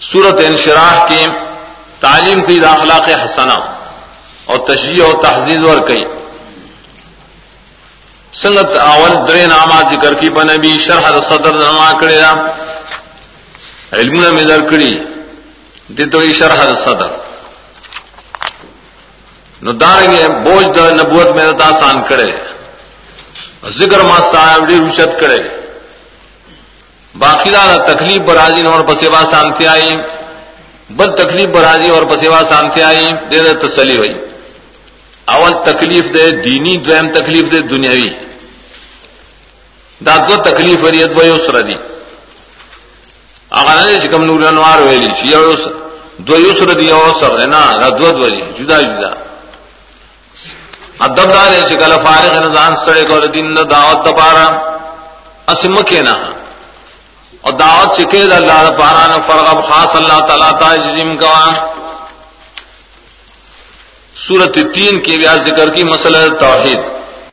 صورت انشراح کی تعلیم کی داخلہ کے حسنا اور تشریح اور تحزیز اور کئی۔ سنگت اول در نامہ ذکر کی بنبی شرح صدر نما کرے علم میں در کڑی دتو شرح صدر۔ نو دارنگے بوجھ دا نبوت میں داسان کرے ذکر ما صاحب دی کرے باقی دار تکلیف برازی اور پسیوا شانتی آئی۔ بد تکلیف برازی اور پسیوا شانتی آئی۔ دے دے تسلی ہوئی۔ اول تکلیف دے، دینی دویم تکلیف دے، دنیاوی۔ دا دو تکلیف وری دو یسر دی۔ اگر نے چکم نور انوار ویلی چی یو دو یسر دی، یو سر ہے نا، دا دو دو دی۔ جدا جدا۔ ادب دار ہے چکل فارغ نظام سڑے کو دین دا دعوت دپارا اسمکے نہ اور دعوت چکے اللہ پارا نے فرغب خاص اللہ تعالیٰ تعظیم کا سورت تین کی بیا ذکر کی مسئلہ توحید۔